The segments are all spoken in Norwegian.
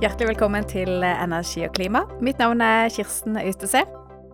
Hjertelig velkommen til Energi og klima. Mitt navn er Kirsten Øystese.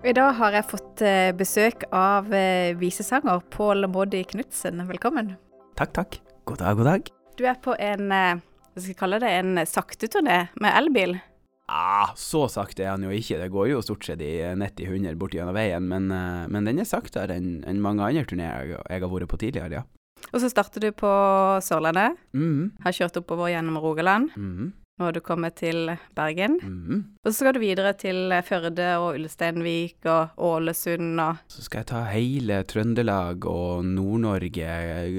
I dag har jeg fått eh, besøk av eh, visesanger Pål Moddi Knutsen. Velkommen. Takk, takk. God dag, god dag. Du er på en, eh, hva skal jeg kalle det, en sakteturné med elbil. Ah, så sakte er han jo ikke. Det går jo stort sett i 90-100 bort gjennom veien, men, men den er saktere enn en mange andre turneer jeg, jeg har vært på tidligere, ja. Og så starter du på Sørlandet. Mm. Har kjørt oppover gjennom Rogaland. Mm. Har du kommet til Bergen. Mm. Og så skal du videre til Førde og Ulsteinvik og Ålesund og Så skal jeg ta hele Trøndelag og Nord-Norge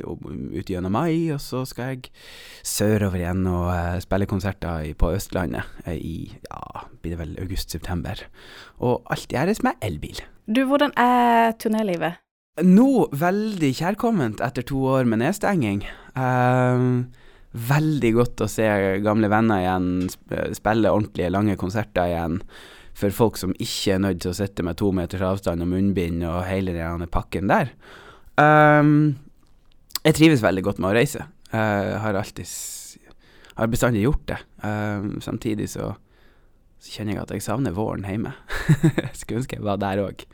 ut gjennom mai, og så skal jeg sørover igjen og uh, spille konserter på Østlandet uh, i ja, blir det vel august-september. Og alt gjøres med elbil. Du, hvordan er turnélivet? Nå veldig kjærkomment etter to år med nedstenging. Uh, veldig godt å se gamle venner igjen, spille ordentlige, lange konserter igjen. For folk som ikke er nødt til å sitte med to meters avstand og munnbind og hele den pakken der. Um, jeg trives veldig godt med å reise. Uh, har alltid Har bestandig gjort det. Uh, samtidig så, så, kjenner jeg at jeg savner våren hjemme. skulle ønske jeg var der òg.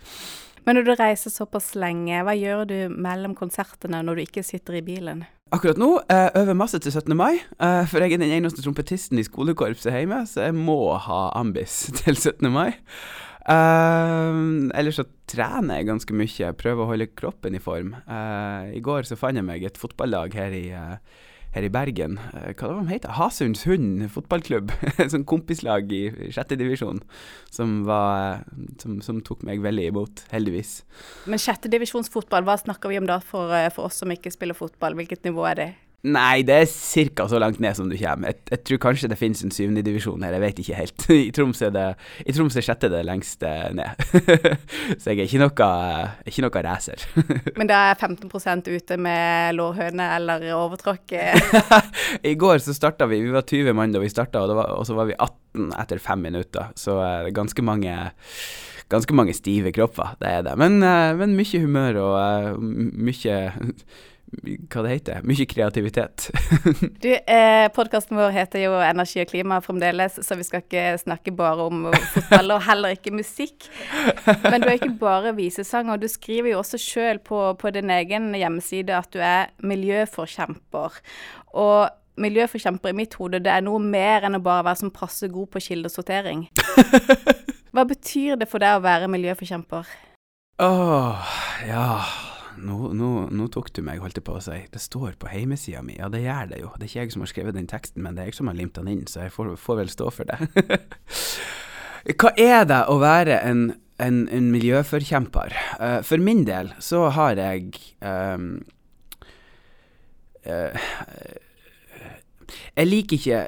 Men når du reiser såpass lenge, hva gjør du mellom konsertene når du ikke sitter i bilen? Akkurat nå jeg øver masse til 17. mai, uh, for jeg er den eneste trompetisten i skolekorpset hjemme, så jeg må ha ambis til 17. mai. Uh, ellers så trener jeg ganske mye, prøver å holde kroppen i form. I går så fant jeg meg et fotballag her i, her i Bergen. hva det var de heter Hasunds Hund fotballklubb. sånn kompislag i sjette divisjon som, som, som, tok meg veldig imot, heldigvis. Men sjette divisjonsfotball, hva snakker vi om da for, for oss som ikke spiller fotball? Hvilket nivå er det? Nei, det er ca. så langt ned som du kommer. Jeg, jeg tror kanskje det finnes en syvende divisjon her, jeg vet ikke helt. I Troms er det I Troms er sjette det lengste ned. så jeg er ikke noe, ikke noe racer. Men da er 15% ute med lårhøne eller overtråkk? I går så starta vi, vi var 20 mann da vi starta, og, og, så var vi 18 etter fem minutter. Så uh, ganske mange Ganske mange stive kropper, det er det. Men, uh, men mye humør og uh, mye hva det heter, mye kreativitet. du, eh, Podkasten vår heter jo Energi og klima fremdeles, så vi skal ikke snakke bare om fotball, og heller ikke musikk. Men du er ikke bare visesanger, du skriver jo også sjøl på, på, din egen hjemmeside at du er miljøforkjemper. Og miljøforkjemper i mitt hode, det er noe mer enn å bare være som passe god på kildesortering. Hva betyr det for deg å være miljøforkjemper? Åh, oh, ja nå, nå, nå, tok du meg, holdt jeg på å si. Det står på heimesida mi. Ja, det gjør det jo. Det er ikke jeg som har skrevet den teksten, men det er jeg som har limt den inn, så jeg får, får vel stå for det. Hva er det å være en, en, en miljøforkjemper? Uh, for min del så har jeg um, uh, Jeg liker ikke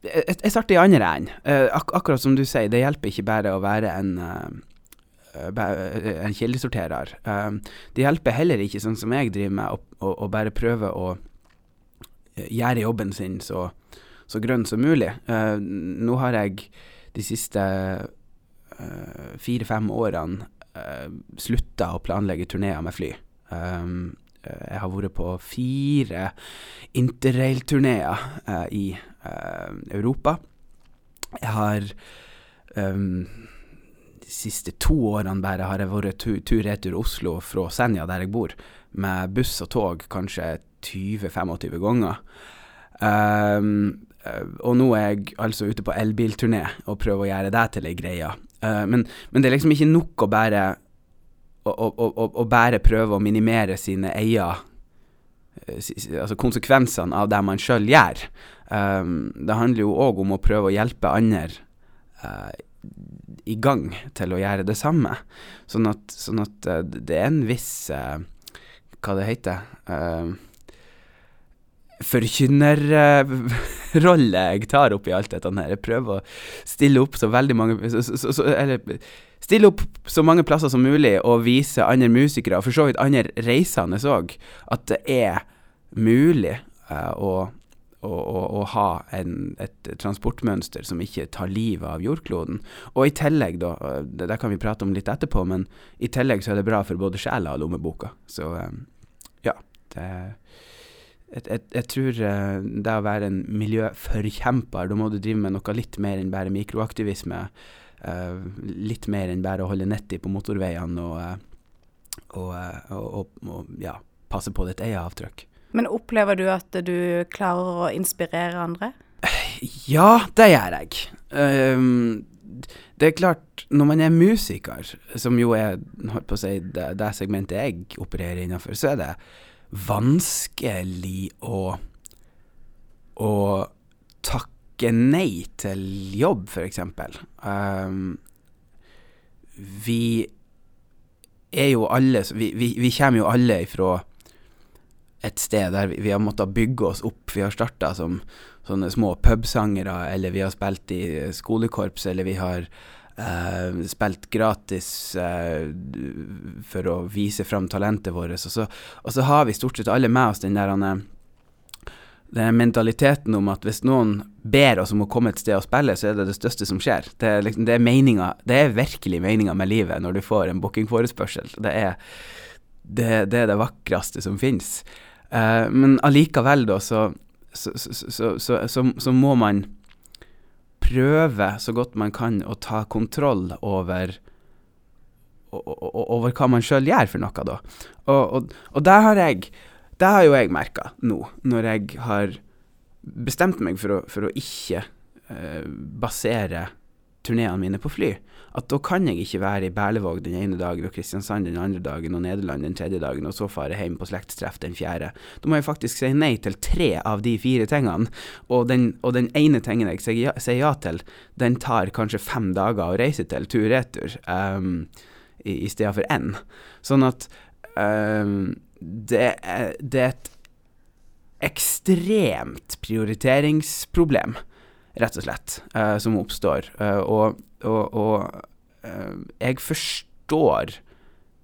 jeg starter i andre enden. Uh, ak akkurat som du sier, det hjelper ikke bare å være en en kildesorterer. Det hjelper heller ikke, sånn som jeg driver med, å, bare prøve å gjøre jobben sin så, så grønn som mulig. Nå har jeg de siste fire-fem årene slutta å planlegge turneer med fly. jeg har vært på fire interrail-turneer i Europa. Jeg har siste to årene bare har jeg vært tur-retur Oslo fra Senja, der jeg bor, med buss og tog kanskje 20-25 ganger. Um, og nå er jeg altså ute på elbilturné og prøver å gjøre det til ei greie. Uh, men, men, det er liksom ikke nok å bare å, å, å, bare prøve å minimere sine eier Altså konsekvensene av det man sjøl gjør. Um, det handler jo òg om å prøve å hjelpe andre uh, i gang til å gjøre det samme. Sånn at, sånn at uh, det er en viss uh, Hva det heter uh, Forkynnerrolle jeg tar opp i alt dette her. Jeg prøver å stille opp så veldig mange så, så, så, Eller stille opp så mange plasser som mulig og vise andre musikere, og for så vidt andre reisende òg, at det er mulig å å, ha en, et transportmønster som ikke tar livet av jordkloden. Og i tillegg, da, det, det kan vi prate om litt etterpå, men i tillegg så er det bra for både sjela og lommeboka. Så ja, det jeg, jeg, jeg tror eh, det å være en miljøforkjemper, da må du drive med noe litt mer enn bare mikroaktivisme. eh, litt mer enn bare å holde 90 på motorveiene og, eh, eh, og, og, og ja, passe på ditt eget avtrykk. Men opplever du at du klarer å inspirere andre? Ja, det gjør jeg. Um, det er klart, når man er musiker, som jo er si, det, det segmentet jeg opererer innenfor, så er det vanskelig å å takke nei til jobb, f.eks. Um, vi er jo alle vi, vi, vi kommer jo alle ifra et sted der vi, har måttet bygge oss opp. Vi har starta som sånne små pubsangere, eller vi har spilt i skolekorps, eller vi har uh, spilt gratis uh, for å vise fram talentet vårt. Og så, og så har vi stort sett alle med oss den der den mentaliteten om at hvis noen ber oss om å komme et sted og spille, så er det det største som skjer. Det er, liksom, det er, meninga, det er virkelig meninga med livet når du får en bookingforespørsel. Det er det, det, er det vakreste som finnes. Uh, men allikevel, da, så så, så, så, må man prøve så godt man kan å ta kontroll over over hva man sjøl gjør for noe, da. Og, og, og det har jeg Det har jo jeg merka nå, når jeg har bestemt meg for å, for å ikke eh, basere turneene mine på fly. At da kan jeg ikke være i Berlevåg den ene dagen og Kristiansand den andre dagen og Nederland den tredje dagen og så fare hjem på slektstreff den fjerde. Da må jeg faktisk si nei til tre av de fire tingene, og den, og den ene tingen jeg sier ja, sier ja til, den tar kanskje fem dager å reise til tur-retur, um, i, i stedet for én. Sånn at um, det, er, det er et ekstremt prioriteringsproblem rett og slett, uh, som oppstår. Uh, og, og, og uh, jeg forstår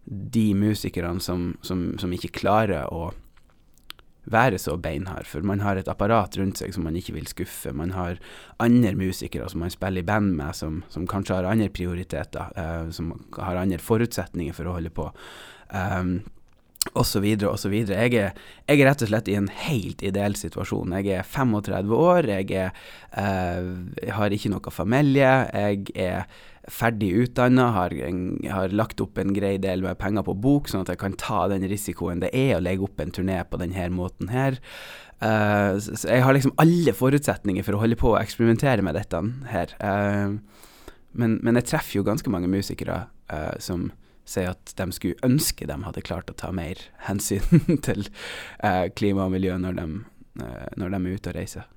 de musikerne som, som, som, ikke klarer å være så beinhard, for man har et apparat rundt seg som man ikke vil skuffe. Man har andre musikere som man spiller i band med, som, som kanskje har andre prioriteter, som har andre forutsetninger for å holde på. Um, og så så videre. Jeg er, jeg er rett og slett i en helt ideell situasjon. Jeg er 35 år, jeg, er, eh, har ikke noe familie, jeg er ferdig utdanna, har, har, lagt opp en grei del med penger på bok, sånn at jeg kan ta den risikoen det er å legge opp en turné på denne måten her. Eh, så jeg har liksom alle forutsetninger for å holde på å eksperimentere med dette her. Eh, men, men, jeg treffer jo ganske mange musikere uh, som sier at de skulle ønske de hadde klart å ta mer hensyn til eh, klima og miljø når de, eh, når de, er ute og reiser.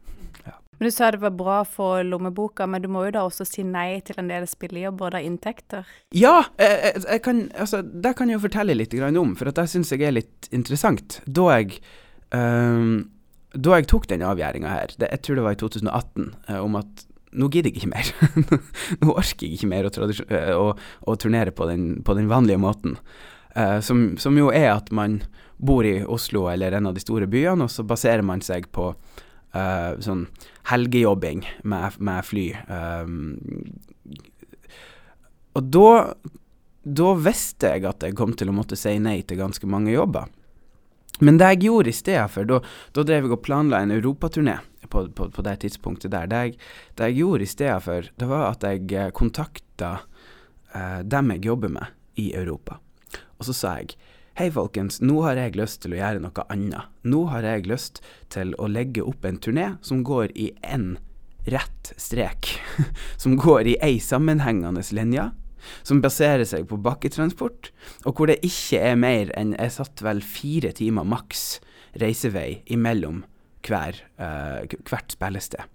Ja. Men Du sa det var bra for lommeboka, men du må jo da også si nei til en del spillejobber og inntekter? Ja, jeg, jeg kan, altså, det kan jeg jo fortelle litt om, for det syns jeg er litt interessant. Da jeg, um, da jeg tok den avgjøringa her, det, jeg tror det var i 2018, eh, om at nå gidder jeg ikke mer. nå orker jeg ikke mer å, eh, å, å turnere på den, på den, vanlige måten. Uh, som, som, jo er at man bor i Oslo eller en av de store byene, og så baserer man seg på uh, sånn helgejobbing med, med fly. Um, og da, da visste jeg at jeg kom til å måtte si nei til ganske mange jobber. Men det jeg gjorde i stedet for, da, da drev jeg og planla en europaturné på, på, på, det tidspunktet der. Det jeg, det jeg gjorde i stedet for, det var at jeg eh, kontakta eh, dem jeg jobber med i Europa. Og så sa jeg Hei, folkens, nå har jeg lyst til å gjøre noe annet. Nå har jeg lyst til å legge opp en turné som går i én rett strek. som går i ei sammenhengende linje som baserer seg på bakketransport, og hvor det ikke er mer enn jeg satt vel fire timer maks reisevei imellom hver, uh, hvert spillested.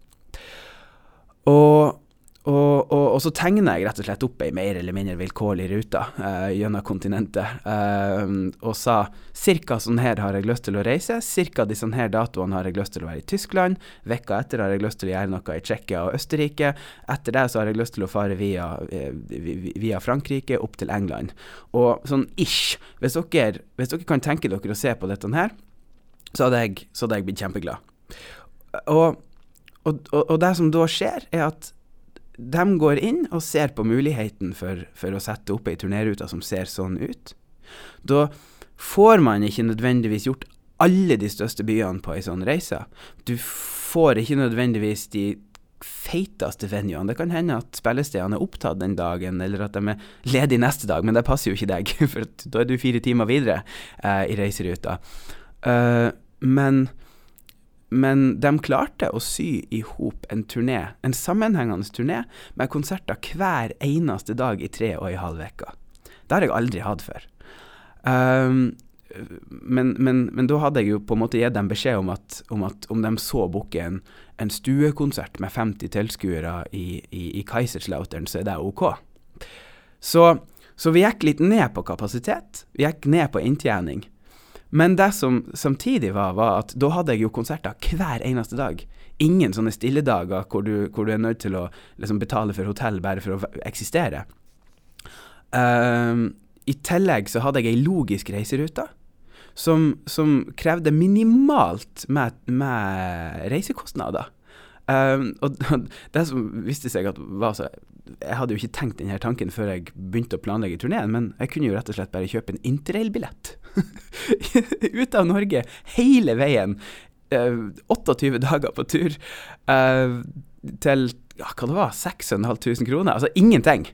Og og, og, og, så tegner jeg rett og slett opp ei mer eller mindre vilkårlig rute uh, gjennom kontinentet, uh, og sa ca. sånn her har jeg lyst til å reise, ca. de sånne her datoene har jeg lyst til å være i Tyskland, vekka etter har jeg lyst til å gjøre noe i Tsjekkia og Østerrike, etter det så har jeg lyst til å fare via, via Frankrike opp til England. Og sånn ish, hvis dere, hvis dere kan tenke dere å se på dette her, så hadde jeg, så hadde jeg blitt kjempeglad. Og, og, og det som da skjer, er at de går inn og ser på muligheten for, for å sette opp ei turnerute som ser sånn ut. Da får man ikke nødvendigvis gjort alle de største byene på ei sånn reise. Du får ikke nødvendigvis de feiteste venuene. Det kan hende at spillestedene er opptatt den dagen, eller at de er ledige neste dag, men det passer jo ikke deg, for da er du fire timer videre eh, i reiseruta. Uh, men, men de klarte å sy i hop en turné, en sammenhengende turné, med konserter hver eneste dag i tre og en halv uke. Det har jeg aldri hatt før. Um, men, men, men, da hadde jeg jo på en måte gitt dem beskjed om at om, at, om de så booke en, en, stuekonsert med 50 tilskuere i, i, i Kaiserslautern, så er det OK. Så, så, vi gikk litt ned på kapasitet. Vi gikk ned på inntjening. Men det som samtidig var, var at da hadde jeg jo konserter hver eneste dag. Ingen sånne stilledager hvor du, hvor du er nødt til å liksom, betale for hotell bare for å eksistere. Um, I tillegg så hadde jeg ei logisk reiserute som, som krevde minimalt med, med reisekostnader. Um, og det som viste seg at var så Jeg hadde jo ikke tenkt denne tanken før jeg begynte å planlegge turneen, men jeg kunne jo rett og slett bare kjøpe en interrailbillett. Ut av Norge, hele veien. Uh, 28 dager på tur. Uh, til ja, hva det var, 6500 kroner. Altså ingenting.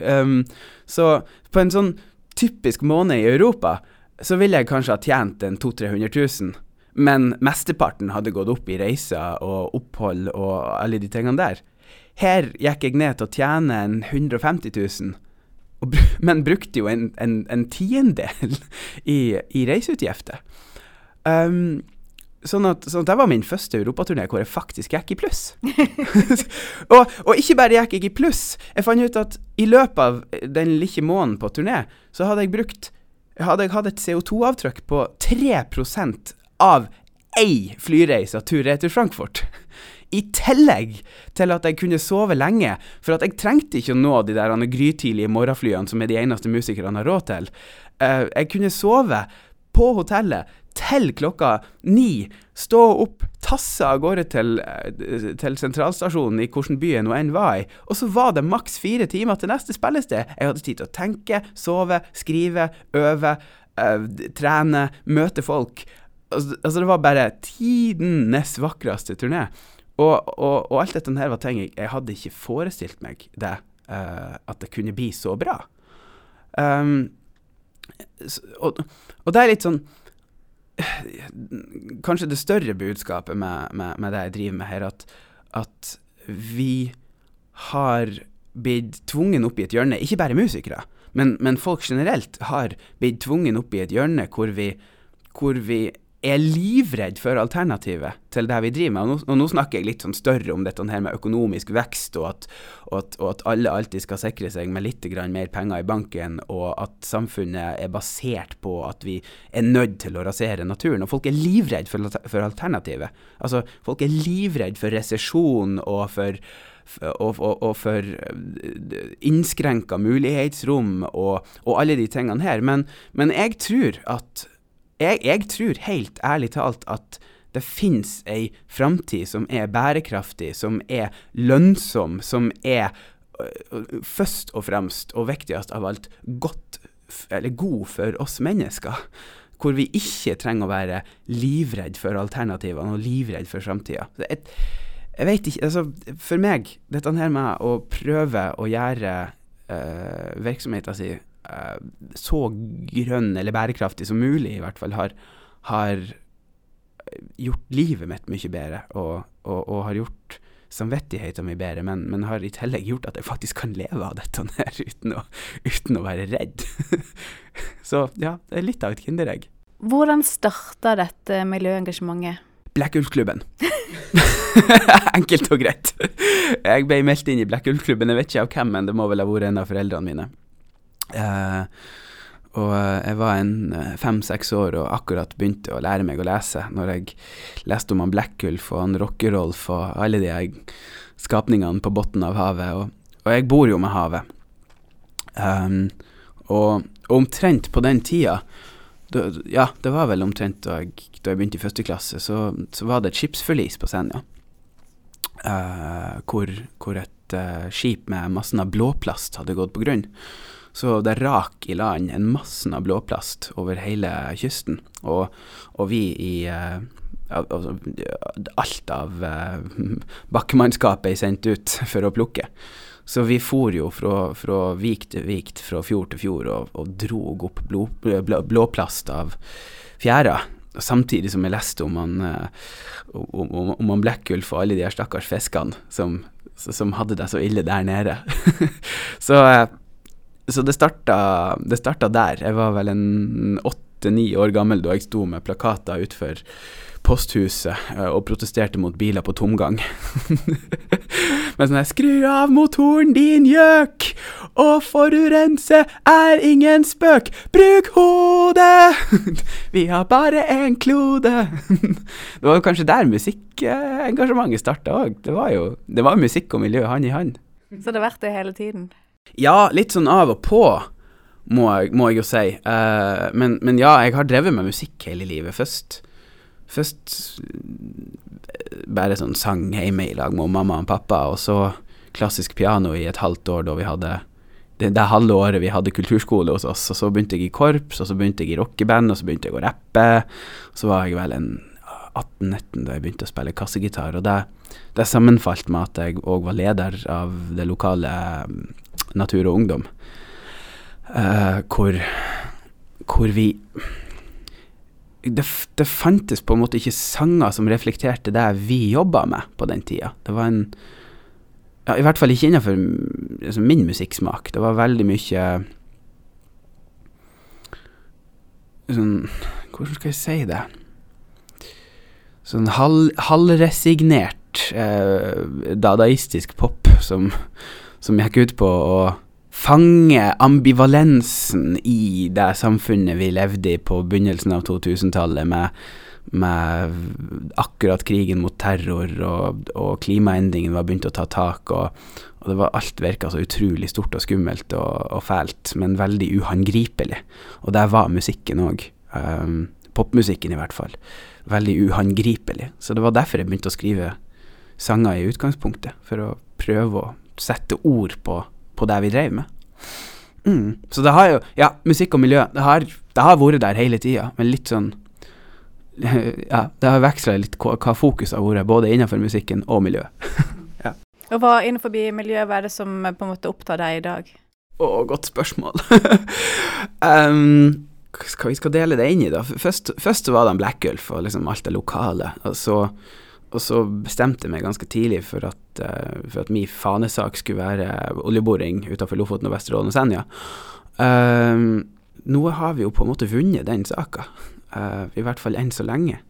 Um, så på en sånn typisk måned i Europa så ville jeg kanskje ha tjent en 200 000-300 000, men mesteparten hadde gått opp i reiser og opphold og alle de tingene der. Her gikk jeg ned til å tjene en 150 000, og, men brukte jo en, en, en tiendedel i, i reiseutgifter. Um, Sånn at, sånn at, det var min første europaturné hvor jeg faktisk gikk i pluss. og, og, ikke bare gikk jeg i pluss, jeg fant ut at i løpet av den lille måneden på turné, så hadde jeg brukt hadde jeg hatt et CO2-avtrykk på 3% av ei flyreise tur-retur Frankfurt. I tillegg til at jeg kunne sove lenge, for at jeg trengte ikke å nå de der grytidlige morgenflyene som er de eneste musikerne har råd til. Uh, jeg kunne sove på hotellet til klokka ni, stå opp, tasse av gårde til, eh, til sentralstasjonen i hvilken by jeg nå enn var i, og så var det maks fire timer til neste spillested. Jeg hadde tid til å tenke, sove, skrive, øve, øh, trene, møte folk. Altså, altså, det var bare tidenes vakreste turné. Og, og, og, alt dette her var ting jeg, jeg hadde ikke forestilt meg det, uh, at det kunne bli så bra. Um, og, og det er litt sånn Kanskje det større budskapet med, med, med, det jeg driver med her, at, at vi har blitt tvungen opp i et hjørne, ikke bare musikere, men, men folk generelt har blitt tvungen opp i et hjørne hvor vi, hvor vi er livredd for alternativet til det vi driver med. Og nå, og nå, snakker jeg litt sånn større om dette her med økonomisk vekst, og at, og, at, og at, alle alltid skal sikre seg med litt mer penger i banken, og at samfunnet er basert på at vi er nødt til å rasere naturen. Og folk er livredd for, for alternativet. Altså, folk er livredd for resesjon og for og, og, og for eh, innskrenka mulighetsrom og, og, alle de tingene her. Men, men jeg tror at jeg, jeg tror helt ærlig talt at det finnes ei framtid som er bærekraftig, som er lønnsom, som er øh, først og fremst, og viktigst av alt, godt, eller god for oss mennesker. Hvor vi ikke trenger å være livredd for alternativene og livredd for framtida. Jeg, jeg ikke Altså, for meg, dette her med å prøve å gjøre uh, virksomheten sin så grønn eller bærekraftig som mulig, i hvert fall, har, har gjort livet mitt mye bedre, og, og, og har gjort samvittigheten min bedre, men, men, har i tillegg gjort at jeg faktisk kan leve av dette her uten å, uten å være redd. så ja, det er litt av et kinderegg. Hvordan starta dette miljøengasjementet? Black Ulf-klubben. Enkelt og greit. Jeg ble meldt inn i Black Ulf-klubben, jeg vet ikke av hvem, men det må vel ha vært en av foreldrene mine. Uh, og eh, jeg var en eh, fem-seks år og akkurat begynte å lære meg å lese når jeg leste om han Blekkulf og han Rockerolf og alle de skapningene på bunnen av havet. Og, og, jeg bor jo med havet. Um, og, og, omtrent på den tida da, Ja, det var vel omtrent da jeg, da jeg begynte i første klasse, så, så, var det et skipsforlis på Senja. Uh, hvor, hvor, et uh, skip med massen av blåplast hadde gått på grunn. Så det rak i land en massen av blåplast over hele kysten. Og, og vi i eh, altså, Alt av uh, bakkemannskapet er sendt ut for å plukke. Så vi for jo fra, fra vik til vik, fra fjord til fjord, og, og drog opp blå, blå, blåplast av fjæra. Samtidig som jeg leste om han, om, om, om han Blekkulf og alle de her stakkars fiskene som, som, hadde det så ille der nede. så, så det, starta, det starta der. Jeg var vel en åtte-ni år gammel da jeg sto med plakater utfor posthuset og protesterte mot biler på tomgang. Med sånn her 'Skru av motoren, din gjøk! Å forurense er ingen spøk! Bruk hodet! Vi har bare én klode! Det var kanskje der musikkengasjementet starta òg. Det var jo det var musikk og miljø hand i hand. Så det har vært det hele tiden? Ja, litt sånn av og på. Må jeg, må jeg jo si. Uh, men, men, ja, jeg har drevet med musikk hele livet. Først Først bare sånn sang hjemme i lag med mamma og pappa, og så klassisk piano i et halvt år da vi hadde det, det halve året vi hadde kulturskole hos oss, og så begynte jeg i korps, og så begynte jeg i rockeband, og så begynte jeg å rappe. Og Så var jeg vel en 18-19 da jeg begynte å spille kassegitar, og det, det sammenfalt med at jeg òg var leder av det lokale Natur og Ungdom, uh, hvor, hvor vi det, det, fantes på en måte ikke sanger som reflekterte det vi jobba med på den tida. Det var en ja, I hvert fall ikke innenfor altså min musikksmak. Det var veldig mye sånn Hvordan skal jeg si det? Sånn halv, halvresignert eh, dadaistisk pop som, som gikk ut på å fange ambivalensen i det samfunnet vi levde i på begynnelsen av 2000-tallet, med, med, akkurat krigen mot terror, og, og klimaendringene var begynt å ta tak, og, og det var alt virka så utrolig stort og skummelt og, og, fælt, men veldig uhåndgripelig. Og der var musikken òg. Um, popmusikken, i hvert fall. Veldig uhåndgripelig. Så det var derfor jeg begynte å skrive sanger i utgangspunktet, for å prøve å sette ord på på det vi drev med. Mm. Så det har jo Ja, musikk og miljø, det har, det har vært der hele tida, men litt sånn Ja, det har veksla litt hva, hva fokuset har vært, både innenfor musikken og miljø. ja. Og hva innenfor miljøet, hva er det som på en måte opptar deg i dag? Å, godt spørsmål. um, hva vi skal dele det inn i, da? Først, først var det en Black Gulf og liksom alt det lokale. Og så og så bestemte jeg meg ganske tidlig for at, uh, for at min fanesak skulle være oljeboring utenfor Lofoten og Vesterålen og Senja. Uh, nå har vi jo på en måte vunnet den saka, uh, i hvert fall enn så lenge.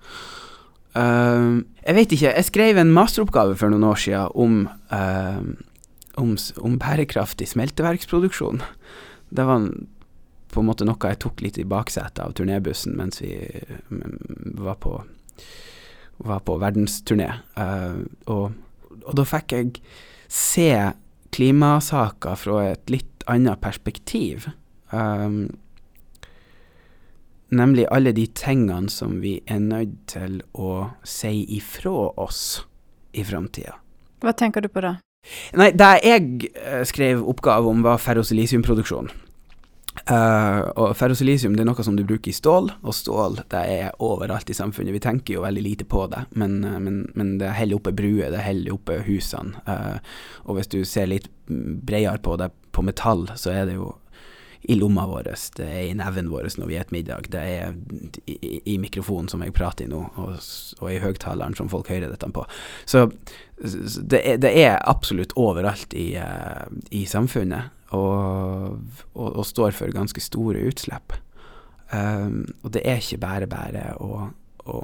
Uh, jeg vet ikke, jeg skrev en masteroppgave for noen år siden om, om, om bærekraftig smelteverksproduksjon. Det var på en måte noe jeg tok litt i baksetet av turnébussen mens vi var på var på verdensturné. Uh, og, og, da fikk jeg se klimasaker fra et litt annet perspektiv. Um, nemlig alle de tingene som vi er nødt til å si ifra oss i framtida. Hva tenker du på da? Nei, det jeg uh, skrev oppgave om, var ferrosilisiumproduksjon. Uh, og ferrosilisium det er noe som du bruker i stål, og stål det er overalt i samfunnet. Vi tenker jo veldig lite på det, men, uh, men, men det holder oppe bruer, det holder oppe husene. Uh, og hvis du ser litt bredere på det på metall, så er det jo i lomma vår, det er i neven vår når vi spiser middag, det er i, i, mikrofonen som jeg prater i nå, og, og i høgtaleren som folk hører dette på. Så det er, det er absolutt overalt i, i samfunnet og, og, og står for ganske store utslipp. Um, og det er ikke bare bare å, å,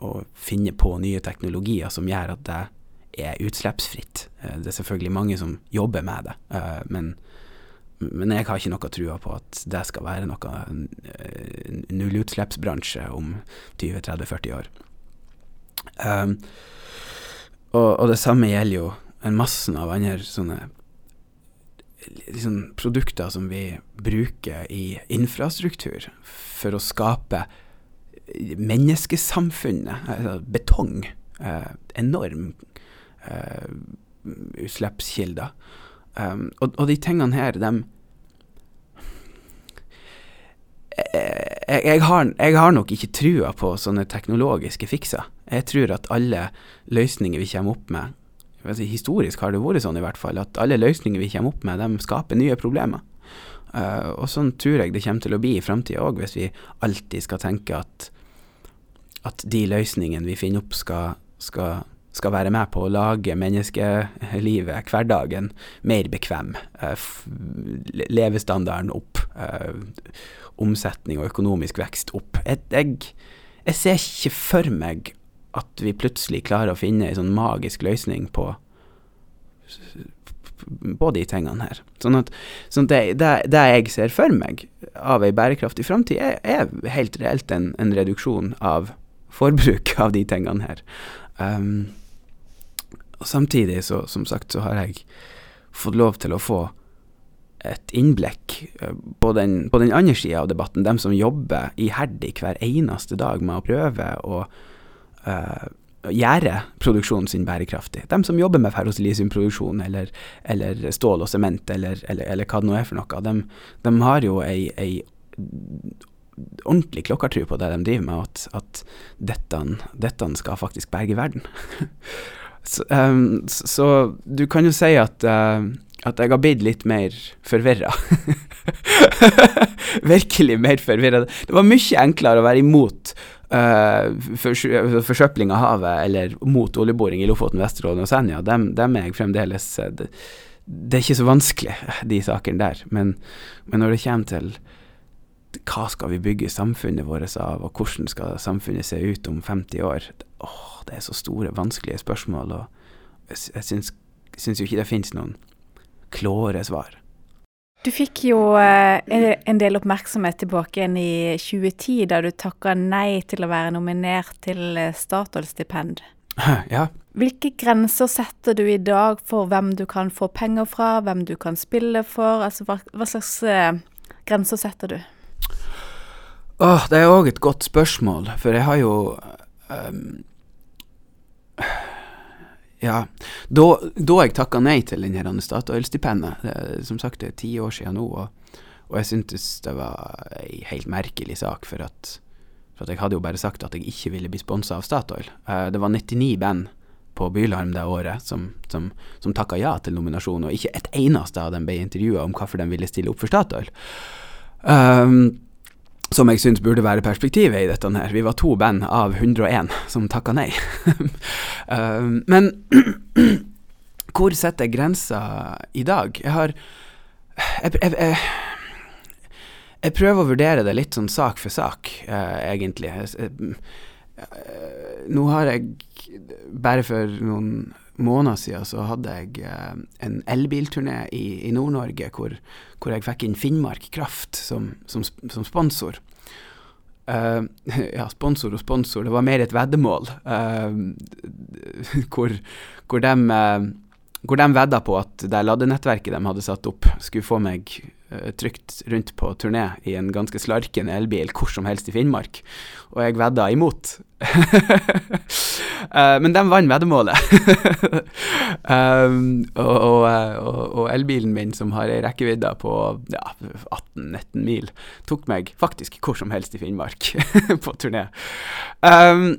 å, finne på nye teknologier som gjør at det er utslippsfritt. Uh, det er selvfølgelig mange som jobber med det, uh, men, men, jeg har ikke noe trua på at det skal være noe nullutslippsbransje om 20-30-40 år. Um, og, og, det samme gjelder jo en masse av andre sånne liksom, produkter som vi bruker i infrastruktur for å skape menneskesamfunnet. Altså betong. Eh, enorm eh, utslippskilder. Um, og, og, de tingene her, dem jeg, jeg, har, jeg, har, nok ikke trua på sånne teknologiske fikser. Jeg tror at alle løsninger vi kommer opp med Historisk har det vært sånn i hvert fall, at alle løsninger vi kommer opp med, de skaper nye problemer. Uh, og sånn tror jeg det kommer til å bli i framtida òg, hvis vi alltid skal tenke at, at de løsningene vi finner opp, skal, skal, skal være med på å lage menneskelivet, hverdagen, mer bekvem. Uh, levestandarden opp. Uh, omsetning og økonomisk vekst opp. Jeg, jeg, jeg, ser ikke for meg at vi plutselig klarer å finne en sånn magisk løsning på på de tingene her. Sånn at, sånn det, det, det, jeg ser for meg av ei bærekraftig framtid, er, er, helt reelt en, en, reduksjon av forbruk av de tingene her. Um, og samtidig, så, som sagt, så har jeg fått lov til å få et innblikk eh, på den, på den andre sida av debatten, dem som jobber iherdig hver eneste dag med å prøve å uh, gjøre produksjonen sin bærekraftig. De som jobber med ferrosilisiumproduksjon eller, eller stål og sement eller, eller, eller, hva det nå er for noe, de, de har jo ei, ei ordentlig klokkertru på det de driver med, at, at dette, dette, skal faktisk berge verden. så, um, så, du kan jo si at uh, at jeg har blitt litt mer forvirra. Virkelig mer forvirra. Det var mye enklere å være imot uh, forsøpling av havet eller mot oljeboring i Lofoten, Vesterålen og Senja. Dem, dem, er jeg fremdeles eh, det, det, er ikke så vanskelig, de sakene der. Men, men, når det kommer til hva skal vi bygge samfunnet vårt av, og hvordan skal samfunnet se ut om 50 år, åh, det er så store, vanskelige spørsmål. og jeg syns, syns jo ikke det finnes noen klåre svar. Du fikk jo eh, en del oppmerksomhet tilbake igjen i 2010, da du takka nei til å være nominert til eh, Statoil-stipend. Ja. Hvilke grenser setter du i dag for hvem du kan få penger fra, hvem du kan spille for? Altså, hva, hva slags uh, grenser setter du? Åh, det er òg et godt spørsmål, for jeg har jo um, ja, da, da jeg takka nei til denne Statoil-stipendet, som sagt det er ti år siden nå, og, og jeg syntes det var ei helt merkelig sak, for at, for at, jeg hadde jo bare sagt at jeg ikke ville bli sponsa av Statoil. Uh, det var 99 band på Bylarm det året som, som, som takka ja til nominasjon, og ikke et eneste av dem ble intervjua om hvorfor de ville stille opp for Statoil. Um, som jeg syns burde være perspektivet i dette her. Vi var to band av 101 som takka nei. uh, men hvor setter jeg grensa i dag? Jeg har jeg, jeg, jeg, jeg, prøver å vurdere det litt sånn sak for sak, uh, egentlig. Uh, nå har jeg Bare for noen måneder siden så hadde jeg en elbilturné i, i Nord-Norge hvor, hvor jeg fikk inn Finnmark Kraft som, som, som sponsor. Uh, ja, sponsor og sponsor, det var mer et veddemål uh, hvor, hvor, de, uh, hvor de vedda på at det ladenettverket de hadde satt opp, skulle få meg trygt rundt på turné i en ganske slarkende elbil hvor som helst i Finnmark, og jeg vedda imot. Uh, men de vant veddemålet. um, og, og, og, og, elbilen min, som har ei rekkevidde på ja, 18-19 mil, tok meg faktisk hvor som helst i Finnmark på turné. Um,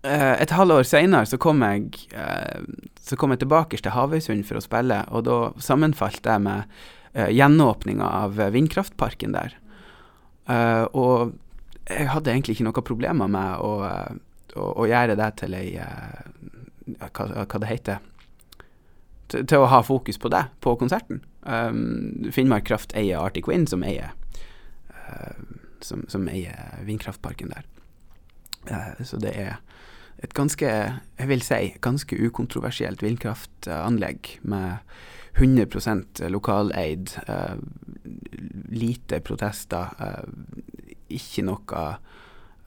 et halvår seinere så kom jeg Så kom jeg tilbake til Havøysund for å spille, og da sammenfalt det med gjenåpninga av vindkraftparken der. og jeg hadde egentlig ikke noen problemer med å å, å gjøre det til ei hva, hva, det heter til, til, å ha fokus på det på konserten. Um, Finnmark Kraft eier Arctic Wind, som eier, uh, som, som eier vindkraftparken der. Uh, så det er et ganske, jeg vil si, ganske ukontroversielt vindkraftanlegg med 100% lokaleid, uh, lite protester, uh, ikke noe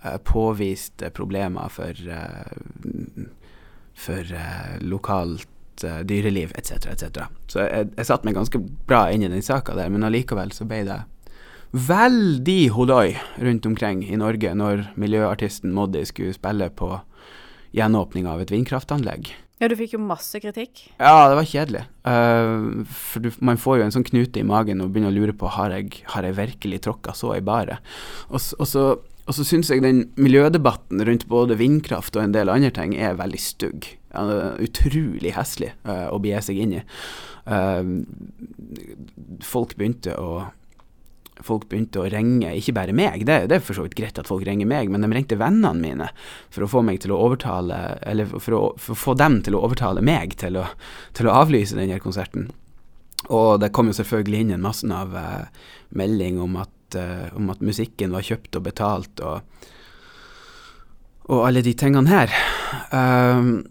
Eh, påviste problemer for, eh, for eh, lokalt dyreliv etc., etc. Så jeg, jeg satte meg ganske bra inn i den saka der, men allikevel så ble det veldig hodoi rundt omkring i Norge når miljøartisten Moddi skulle spille på gjenåpning av et vindkraftanlegg. Ja, du fikk jo masse kritikk. Ja, det var kjedelig. Uh, for du, man får jo en sånn knute i magen og begynner å lure på har jeg, har jeg virkelig tråkka så i baret. Og, og, så, og så syns jeg den miljødebatten rundt både vindkraft og en del andre ting er veldig stygg. Uh, utrolig heslig uh, å begi seg inn i. folk begynte å folk begynte å ringe, ikke bare meg, det, det, er for så vidt greit at folk ringer meg, men de ringte vennene mine for å få meg til å overtale, eller for å, for å få dem til å overtale meg til å, til å avlyse denne konserten. Og det kom jo selvfølgelig inn en masse av uh, melding om at, uh, om at, musikken var kjøpt og betalt, og, og alle de tingene her. Um,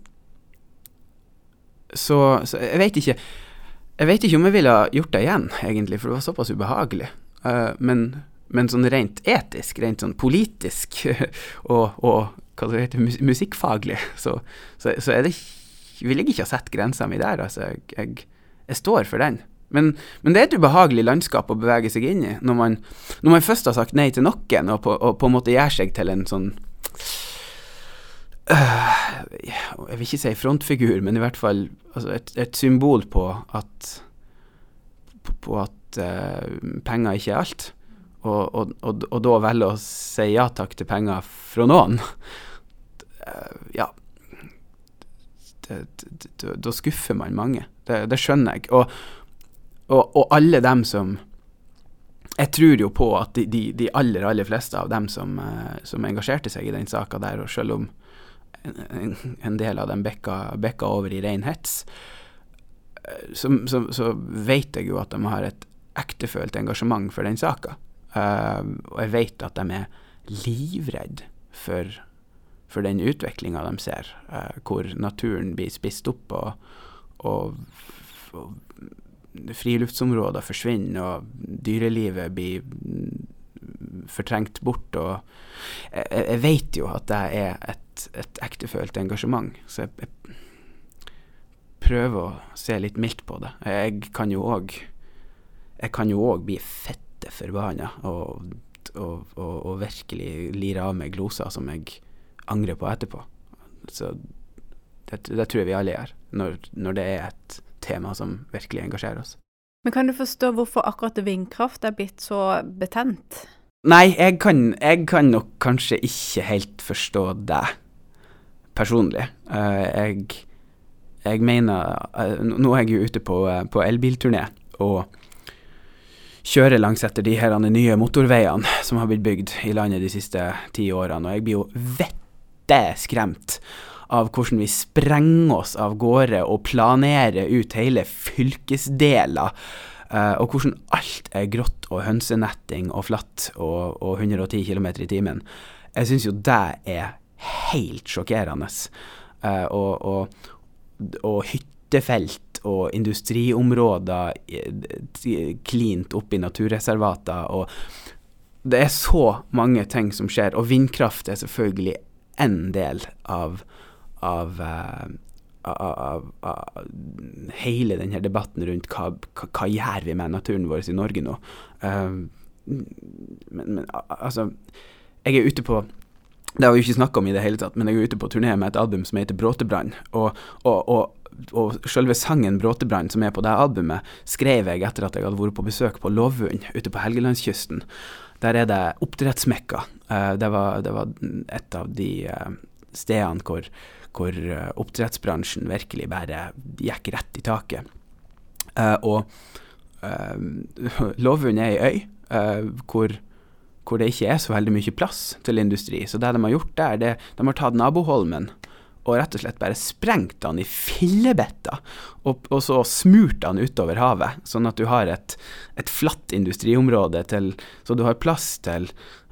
så, så, jeg vet ikke Jeg vet ikke om jeg ville gjort det igjen, egentlig, for det var såpass ubehagelig. Uh, men, men, sånn rent etisk, rent sånn politisk og, og hva det heter, mus musikkfaglig, så, så, så, er det vil jeg ikke ha sett grensa mi der. Altså, jeg, jeg, jeg står for den. Men, men, det er et ubehagelig landskap å bevege seg inn i, når man, når man først har sagt nei til noen, og på, og på en måte gjør seg til en sånn øh, Jeg vil ikke si frontfigur, men i hvert fall altså et, et, symbol på at på, på at uh, penger ikke er alt, og, og, og, og da velge å si ja takk til penger fra noen, uh, ja Da skuffer man mange. Det, det skjønner jeg. Og, alle dem som Jeg tror jo på at de, de, de aller, aller fleste av dem som, uh, som engasjerte seg i den saka der, og selv om en, en, del av dem bekka over i rein hets, så, så, så, vet jeg jo at de har et ektefølt engasjement for den saka. Uh, og jeg vet at de er livredde for, for den utviklinga de ser, uh, hvor naturen blir spist opp og, og, og friluftsområder forsvinner og dyrelivet blir fortrengt bort. Og jeg, jeg vet jo at det er et, et ektefølt engasjement, så jeg, jeg prøver å se litt mildt på det. Jeg kan jo òg jeg kan jo òg bli fette forbanna og, og, og, og, virkelig lire av meg gloser som jeg angrer på etterpå. Så det, det tror jeg vi alle gjør, når, når, det er et tema som virkelig engasjerer oss. Men kan du forstå hvorfor akkurat vindkraft er blitt så betent? Nei, jeg kan, jeg kan nok kanskje ikke helt forstå det, personlig. Uh, jeg, jeg mener uh, Nå er jeg jo ute på, uh, på elbilturné, og kjører langs etter de her nye motorveiene som har blitt bygd i landet de siste ti årene, og jeg blir jo vette skremt av hvordan vi sprenger oss av gårde og planerer ut hele fylkesdeler, uh, og hvordan alt er grått og hønsenetting og flatt og, og 110 km i timen. Jeg syns jo det er helt sjokkerende. Uh, og, og, og hyttefelt og industriområder klint opp i naturreservater. og Det er så mange ting som skjer, og vindkraft er selvfølgelig én del av, av, uh, av, av, hele denne debatten rundt hva, hva, hva, gjør vi med naturen vår i Norge nå. Uh, men, men altså Jeg er ute på det har vi ikke snakka om i det hele tatt, men jeg er ute på turné med et album som heter Bråtebrann. Og, og, og og selve sangen 'Bråtebrann', som er på det albumet, skrev jeg etter at jeg hadde vært på besøk på Lovund ute på Helgelandskysten. Der er det oppdrettsmekka. Uh, det, var, det, var, et av de uh, stedene hvor, hvor uh, oppdrettsbransjen virkelig bare gikk rett i taket. og Lovund er ei øy hvor hvor det ikke er så veldig mye plass til industri. Så det de har gjort der, det de har tatt naboholmen og rett og slett bare sprengt han i fillebetter, og, og, så smurt han utover havet, sånn at du har et, et flatt industriområde til Så du har plass til,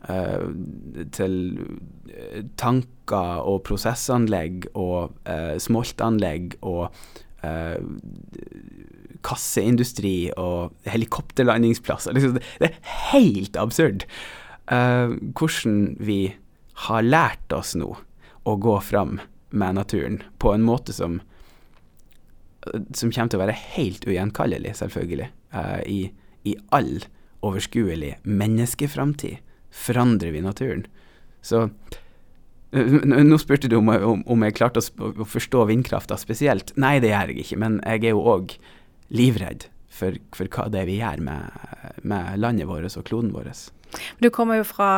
uh, til eh, tanker og prosessanlegg og uh, smoltanlegg og uh, kasseindustri og helikopterlandingsplasser. Liksom, det er helt absurd hvordan vi har lært oss nå å gå fram med naturen på en måte som som kommer til å være helt ugjenkallelig, selvfølgelig, uh, i, i all overskuelig menneskeframtid. Forandrer vi naturen? Så Nå spurte du om, om, om jeg klarte å, å forstå vindkrafta spesielt. Nei, det gjør jeg ikke, men jeg er jo òg livredd for, for, hva det er vi gjør med, med landet vårt og kloden vår. Du kommer jo fra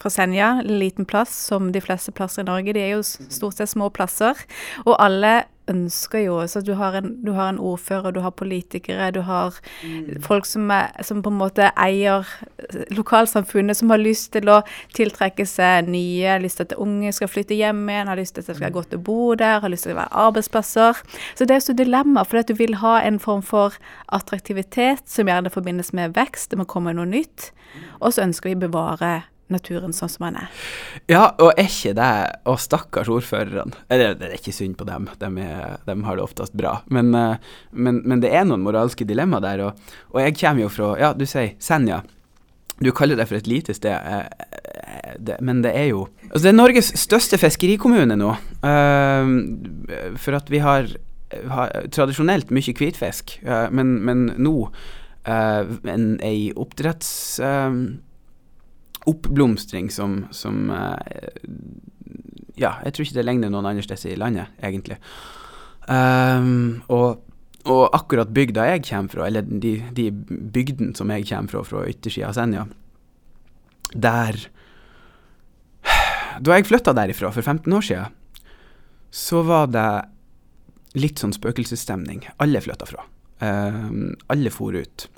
fra Senja, en liten plass som de fleste plasser i Norge. De er jo stort sett små plasser. Og alle ønsker jo Så du har en, du har en ordfører, du har politikere, du har mm. folk som, er, som, på en måte eier lokalsamfunnet, som har lyst til å tiltrekke seg nye, har lyst til at unge skal flytte hjem igjen, har lyst til at det skal gå til å bo der, har lyst til å være arbeidsplasser. Så det er jo så dilemma, for at du vil ha en form for attraktivitet som gjerne forbindes med vekst, det må komme noe nytt. Og så ønsker vi å bevare naturen sånn som den er. Ja, og er ikke det Og stakkars ordførerne. Eller det er ikke synd på dem, de, er, de har det oftest bra. Men, eh, men, men, det er noen moralske dilemmaer der. Og, og, jeg kommer jo fra Ja, du sier Senja. Du kaller det for et lite sted, eh, eh, men det er jo Altså, det er Norges største fiskerikommune nå. For at vi har, har tradisjonelt mye hvitfisk, men, men, nå en, ei oppdretts oppblomstring som, som eh, Ja, jeg tror ikke det ligner noen andre steder i landet, egentlig. Um, og, og, akkurat bygda jeg kommer fra, eller de, de bygdene som jeg kommer fra, fra yttersida av Senja, der Da jeg flytta derifra for 15 år siden, så var det litt sånn spøkelsesstemning. Alle flytta fra. Um, alle for ut.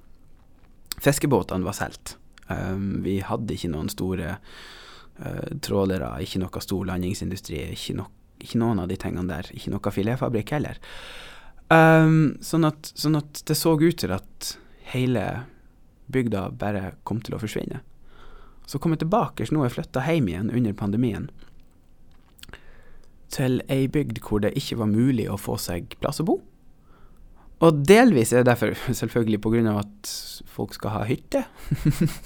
Fiskebåtene var solgt. Um, vi hadde ikke noen store uh, trålere, ikke noe stor landingsindustri, ikke, no, ikke, noen av de tingene der. Ikke noe filetfabrikk heller. Um, sånn, at, sånn, at, det så ut til at hele bygda bare kom til å forsvinne. Så kom jeg tilbake, nå er jeg flytta hjem igjen under pandemien. Til ei bygd hvor det ikke var mulig å få seg plass å bo. Og delvis er det derfor selvfølgelig pga. at folk skal ha hytte.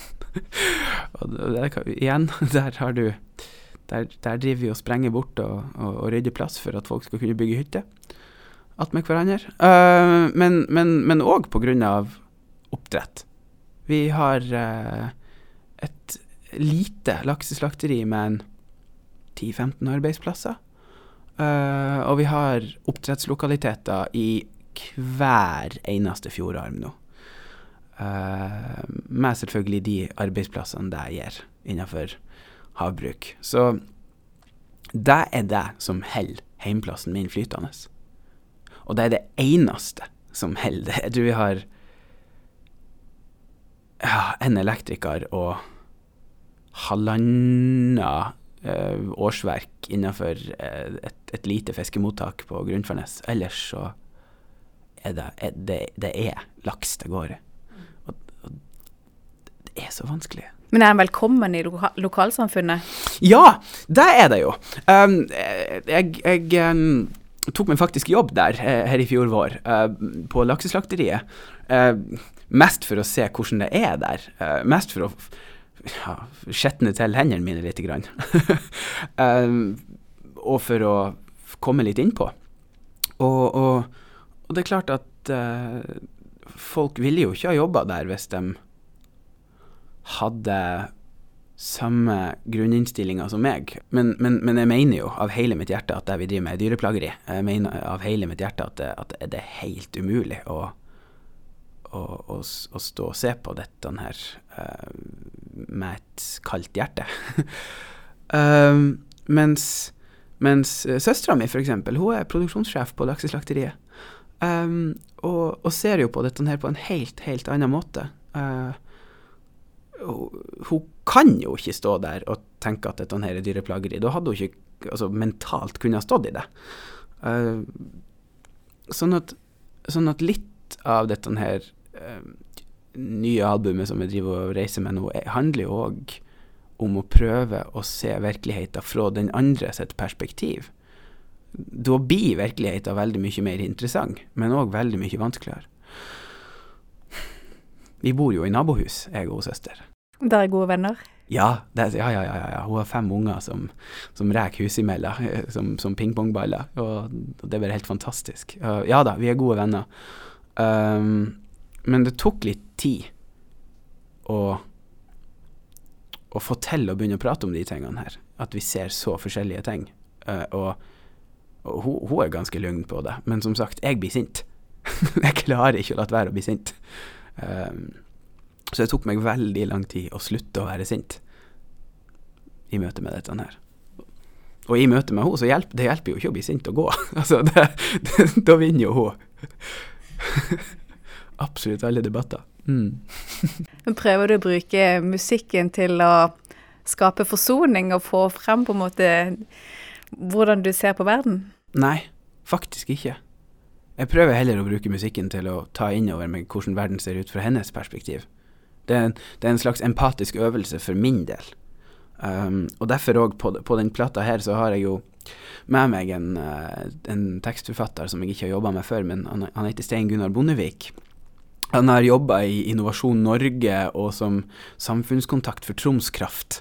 og der, igjen, der har du der, der, driver vi og sprenger bort og, og, og, rydder plass for at folk skal kunne bygge hytte attmed hverandre. Uh, men òg pga. oppdrett. Vi har uh, et lite lakseslakteri med en 10-15 arbeidsplasser. Uh, og vi har oppdrettslokaliteter i hver eneste fjordarm nå. Uh, med selvfølgelig de arbeidsplassene det gir innenfor havbruk. Så det er det som holder heimplassen min flytende. Og det er det eneste som holder det. Jeg tror vi har ja, en elektriker og halvannet uh, årsverk innenfor uh, et, et, lite fiskemottak på Grunnfarnes. Ellers så er det, er det, det er laks det går i er så vanskelig. Men er han velkommen i loka lokalsamfunnet? Ja, det er det jo. Um, jeg, jeg um, tok meg faktisk jobb der eh, her i fjor vår, uh, på lakseslakteriet. Uh, mest for å se hvordan det er der. Uh, mest for å ja, skjetne til hendene mine lite grann. um, og for å komme litt innpå. Og, og, og det er klart at folk ville jo ikke ha jobba der hvis de hadde samme grunninnstillinga som meg. Men, men, men, jeg mener jo av hele mitt hjerte at det vi driver med, er dyreplageri. Jeg mener av hele mitt hjerte at det, at det er helt umulig å, å, å, å, stå og se på dette her uh, med et kaldt hjerte. um, mens mens søstera mi, f.eks., hun er produksjonssjef på lakseslakteriet. Um, og, og, ser jo på dette her på en helt, helt annen måte. Uh, hun kan jo ikke stå der og tenke at dette her er dyreplageri. Da hadde hun ikke altså, mentalt kunnet stått i det. Uh, sånn, at, sånn, at, litt av dette her uh, nye albumet som jeg driver og reiser med nå, handler jo òg om å prøve å se virkeligheten fra den andre sitt perspektiv. Da blir virkeligheten veldig mye mer interessant, men òg veldig mye vanskeligere. Vi bor jo i nabohus, jeg og søster. Dere er gode venner? Ja, det, ja, ja, ja, ja, Hun har fem unger som, som reker huset imellom, som, som pingpongballer. Og, det er bare helt fantastisk. Ja da, vi er gode venner. Um, men det tok litt tid å, å få til å begynne å prate om de tingene her. At vi ser så forskjellige ting. Uh, og, og hun, hun, er ganske lugn på det. Men som sagt, jeg blir sint. jeg klarer ikke å la være å bli sint. Um, så det tok meg veldig lang tid å slutte å være sint i møte med dette her. Og i møte med henne, så hjelper det hjelper jo ikke å bli sint og gå. altså, det, det, da vinner jo hun. Absolutt alle debatter. Mm. Prøver du å bruke musikken til å skape forsoning og få frem på en måte hvordan du ser på verden? Nei, faktisk ikke. Jeg prøver heller å bruke musikken til å ta innover meg hvordan verden ser ut fra hennes perspektiv. Det er, en, det er en slags empatisk øvelse for min del. Um, og derfor òg, på, på den plata her, så har jeg jo med meg en, uh, en tekstforfatter som jeg ikke har jobba med før, men han, han heter Stein Gunnar Bondevik. Han har jobba i Innovasjon Norge og som samfunnskontakt for Troms Kraft.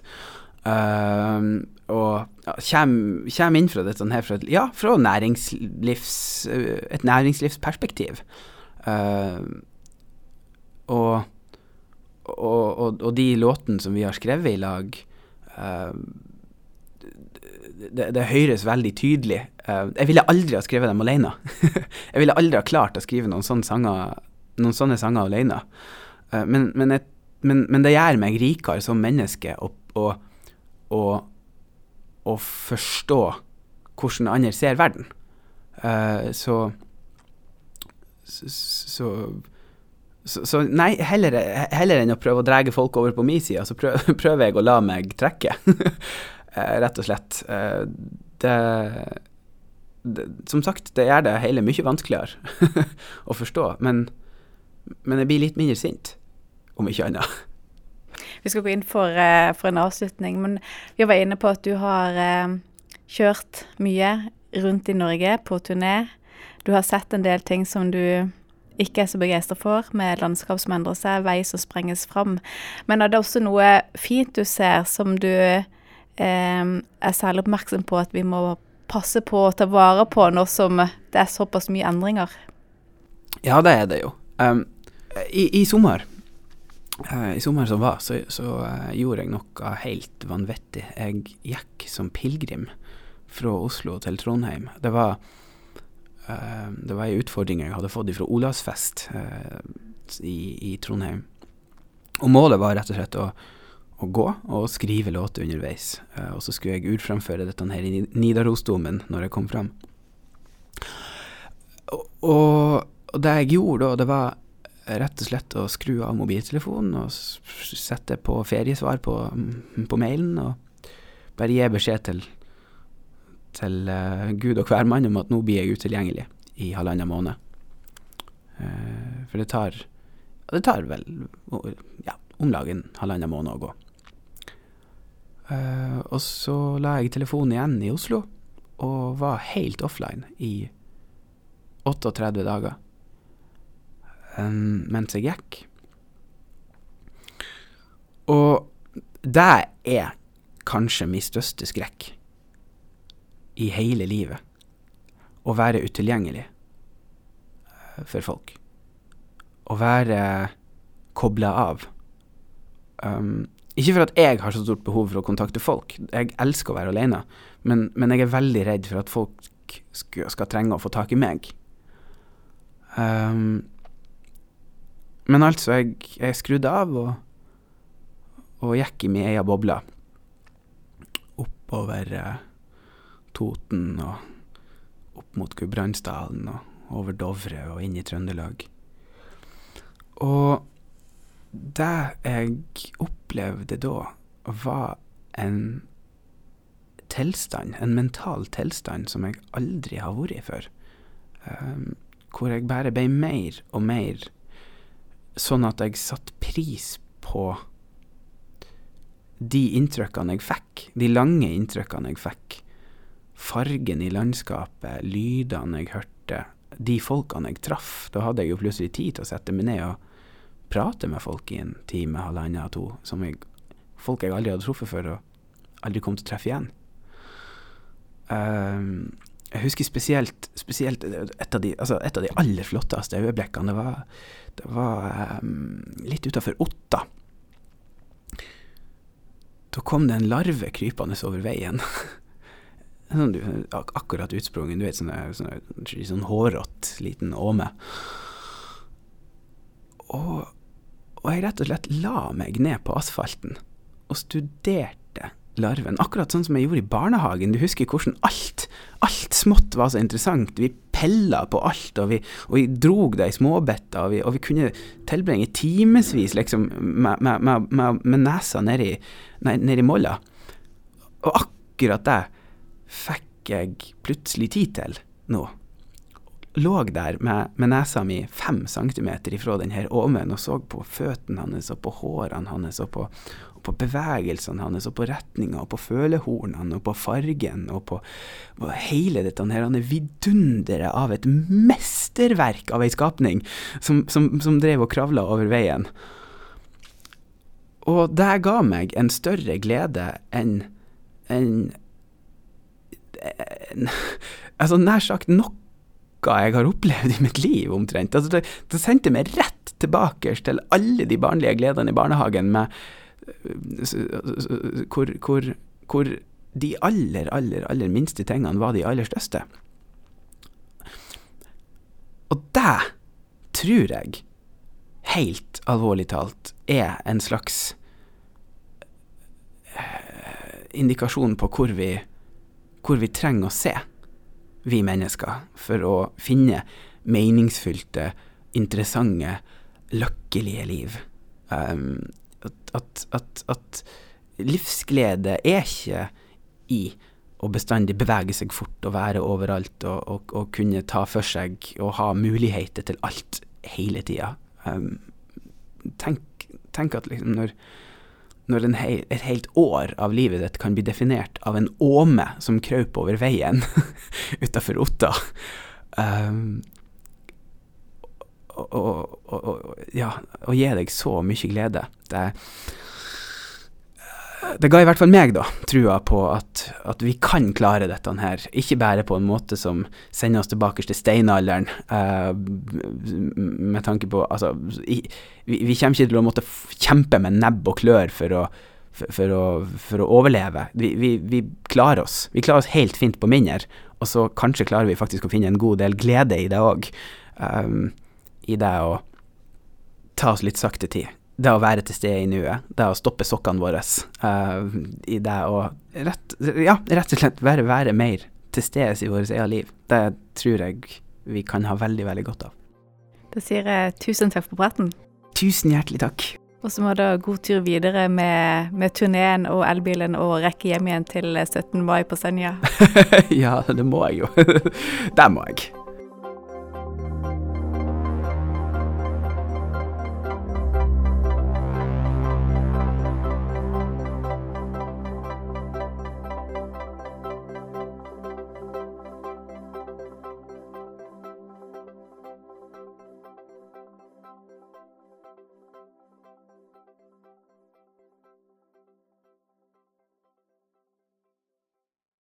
Uh, og ja, kommer, inn fra dette her fra, ja, fra næringslivs, et næringslivsperspektiv. Uh, og, og, og, og, de låtene som vi har skrevet i lag, uh, det, det, høres veldig tydelig. Uh, jeg ville aldri ha skrevet dem alene. jeg ville aldri ha klart å skrive noen sånne sanger, noen sånne sanger alene. Men, men, jeg, men, men, det gjør meg rikere som menneske og, å, å, å forstå hvordan andre ser verden. Uh, så, så, så så, nei, heller, heller, enn å prøve å dra folk over på min side, så prøver, prøver jeg å la meg trekke. Eh, rett og slett. Eh, det, det, Som sagt, det gjør det hele mye vanskeligere å forstå, men, men jeg blir litt mindre sint, om ikke annet. Vi skal gå inn for, eh, for, en avslutning, men vi var inne på at du har kjørt mye rundt i Norge på turné. Du har sett en del ting som du ikke er så begeistra for, med landskap som endrer seg, vei som sprenges fram. Men er det også noe fint du ser som du eh, er særlig oppmerksom på at vi må passe på å ta vare på nå som det er såpass mye endringer? Ja, det er det jo. Um, i, i, sommer I sommer som var, så, så uh, gjorde jeg noe helt vanvittig. Jeg gikk som pilegrim fra Oslo til Trondheim. Det var Uh, det var ei utfordring jeg hadde fått fra Olavsfest uh, i, i, Trondheim. Og målet var rett og slett å, å gå og skrive låter underveis. Uh, og så skulle jeg utfremføre dette her i Nidarosdomen når jeg kom fram. Og, og, det jeg gjorde da, det var rett og slett å skru av mobiltelefonen og sette på feriesvar på, på mailen, og bare gi beskjed til til uh, Gud og hver mann om at nå blir jeg utilgjengelig i halvannen måned. Uh, for det tar Det tar vel ja, om lag en halvannen måned å gå. Uh, og så la jeg telefonen igjen i Oslo, og var helt offline i 38 dager um, mens jeg gikk. Og det er kanskje min største skrekk i hele livet å være utilgjengelig eh, for folk. Å være kobla av. Um, ikke for at jeg har så stort behov for å kontakte folk, jeg elsker å være alene, men, men jeg er veldig redd for at folk skal, skal trenge å få tak i meg. Um, men altså, jeg, jeg skrudde av og, og gikk i min egen boble oppover eh, Toten og opp mot Gudbrandsdalen og over Dovre og inn i Trøndelag. Og det jeg opplevde da, var en tilstand, en mental tilstand, som jeg aldri har vært i før. Um, hvor jeg bare ble mer og mer sånn at jeg satte pris på de inntrykkene jeg fikk, de lange inntrykkene jeg fikk fargen i landskapet, lydene jeg hørte, de folkene jeg traff. Da hadde jeg jo plutselig tid til å sette meg ned og prate med folk i en time, halvannen, to, som jeg, folk jeg aldri hadde truffet før og aldri kom til å treffe igjen. Um, jeg husker spesielt, spesielt et, av de, altså et, av de, aller flotteste øyeblikkene. Det var, det var um, litt utafor Otta. da kom det en larve krypende over veien. sånn, du, ak akkurat utsprungen, du vet, sånn, sånn, sånn hårrått liten åme. Og, og jeg rett og slett la meg ned på asfalten og studerte larven. Akkurat sånn som jeg gjorde i barnehagen. Du husker hvordan alt, alt smått var så interessant. Vi pella på alt, og vi, og vi drog det i småbiter, og og vi kunne tilbringe timevis liksom, med, med, med, med, nesa nedi, ned molla. Og akkurat det fikk jeg plutselig tid til nå. Lå der med, nesa mi fem centimeter ifra denne åmen og så på føttene hans og på hårene hans og på, på bevegelsene hans, og på retninga, og på følehornene, og på fargen, og på, på hele dette her vidunderet av et mesterverk av ei skapning som, som, som drev og kravla over veien. Og det ga meg en større glede enn en, en, Altså nær sagt noe jeg har opplevd i mitt liv, omtrent. Altså det, det sendte meg rett tilbake til alle de barnlige gledene i barnehagen med hvor, hvor, hvor de aller, aller, aller minste tingene var de aller største. Og det tror jeg, helt alvorlig talt, er en slags eh, indikasjon på hvor vi, hvor vi trenger å se, vi mennesker, for å finne meningsfylte, interessante, lykkelige liv. Um, at, at, at livsglede er ikke i å bestandig bevege seg fort og være overalt og, og, og kunne ta for seg og ha muligheter til alt hele tida. Um, tenk, tenk, at liksom når, når hel, et helt år av livet ditt kan bli definert av en åme som kraup over veien utafor Otta um, og, ja, å gi deg så mye glede. Det, det ga i hvert fall meg, da, trua på at, at, vi kan klare dette her. Ikke bare på en måte som sender oss tilbake til steinalderen, uh, med tanke på Altså, vi, vi, kommer ikke til å måtte kjempe med nebb og klør for å, for, for å, for å overleve. Vi, vi, vi, klarer oss. Vi klarer oss helt fint på mindre, og så kanskje klarer vi faktisk å finne en god del glede i det òg. Um, i det å ta oss litt sakte tid. Det å være til stede i nuet. Det å stoppe sokkene våre. Uh, I det å rett, ja, rett og slett være, være mer til stede i vårt eget liv. Det tror jeg vi kan ha veldig, veldig godt av. Da sier jeg tusen takk for praten. Tusen hjertelig takk. Og så må du ha god tur videre med, med turneen og elbilen og rekke hjem igjen til 17. mai på Senja. ja, det må jeg jo. det må jeg.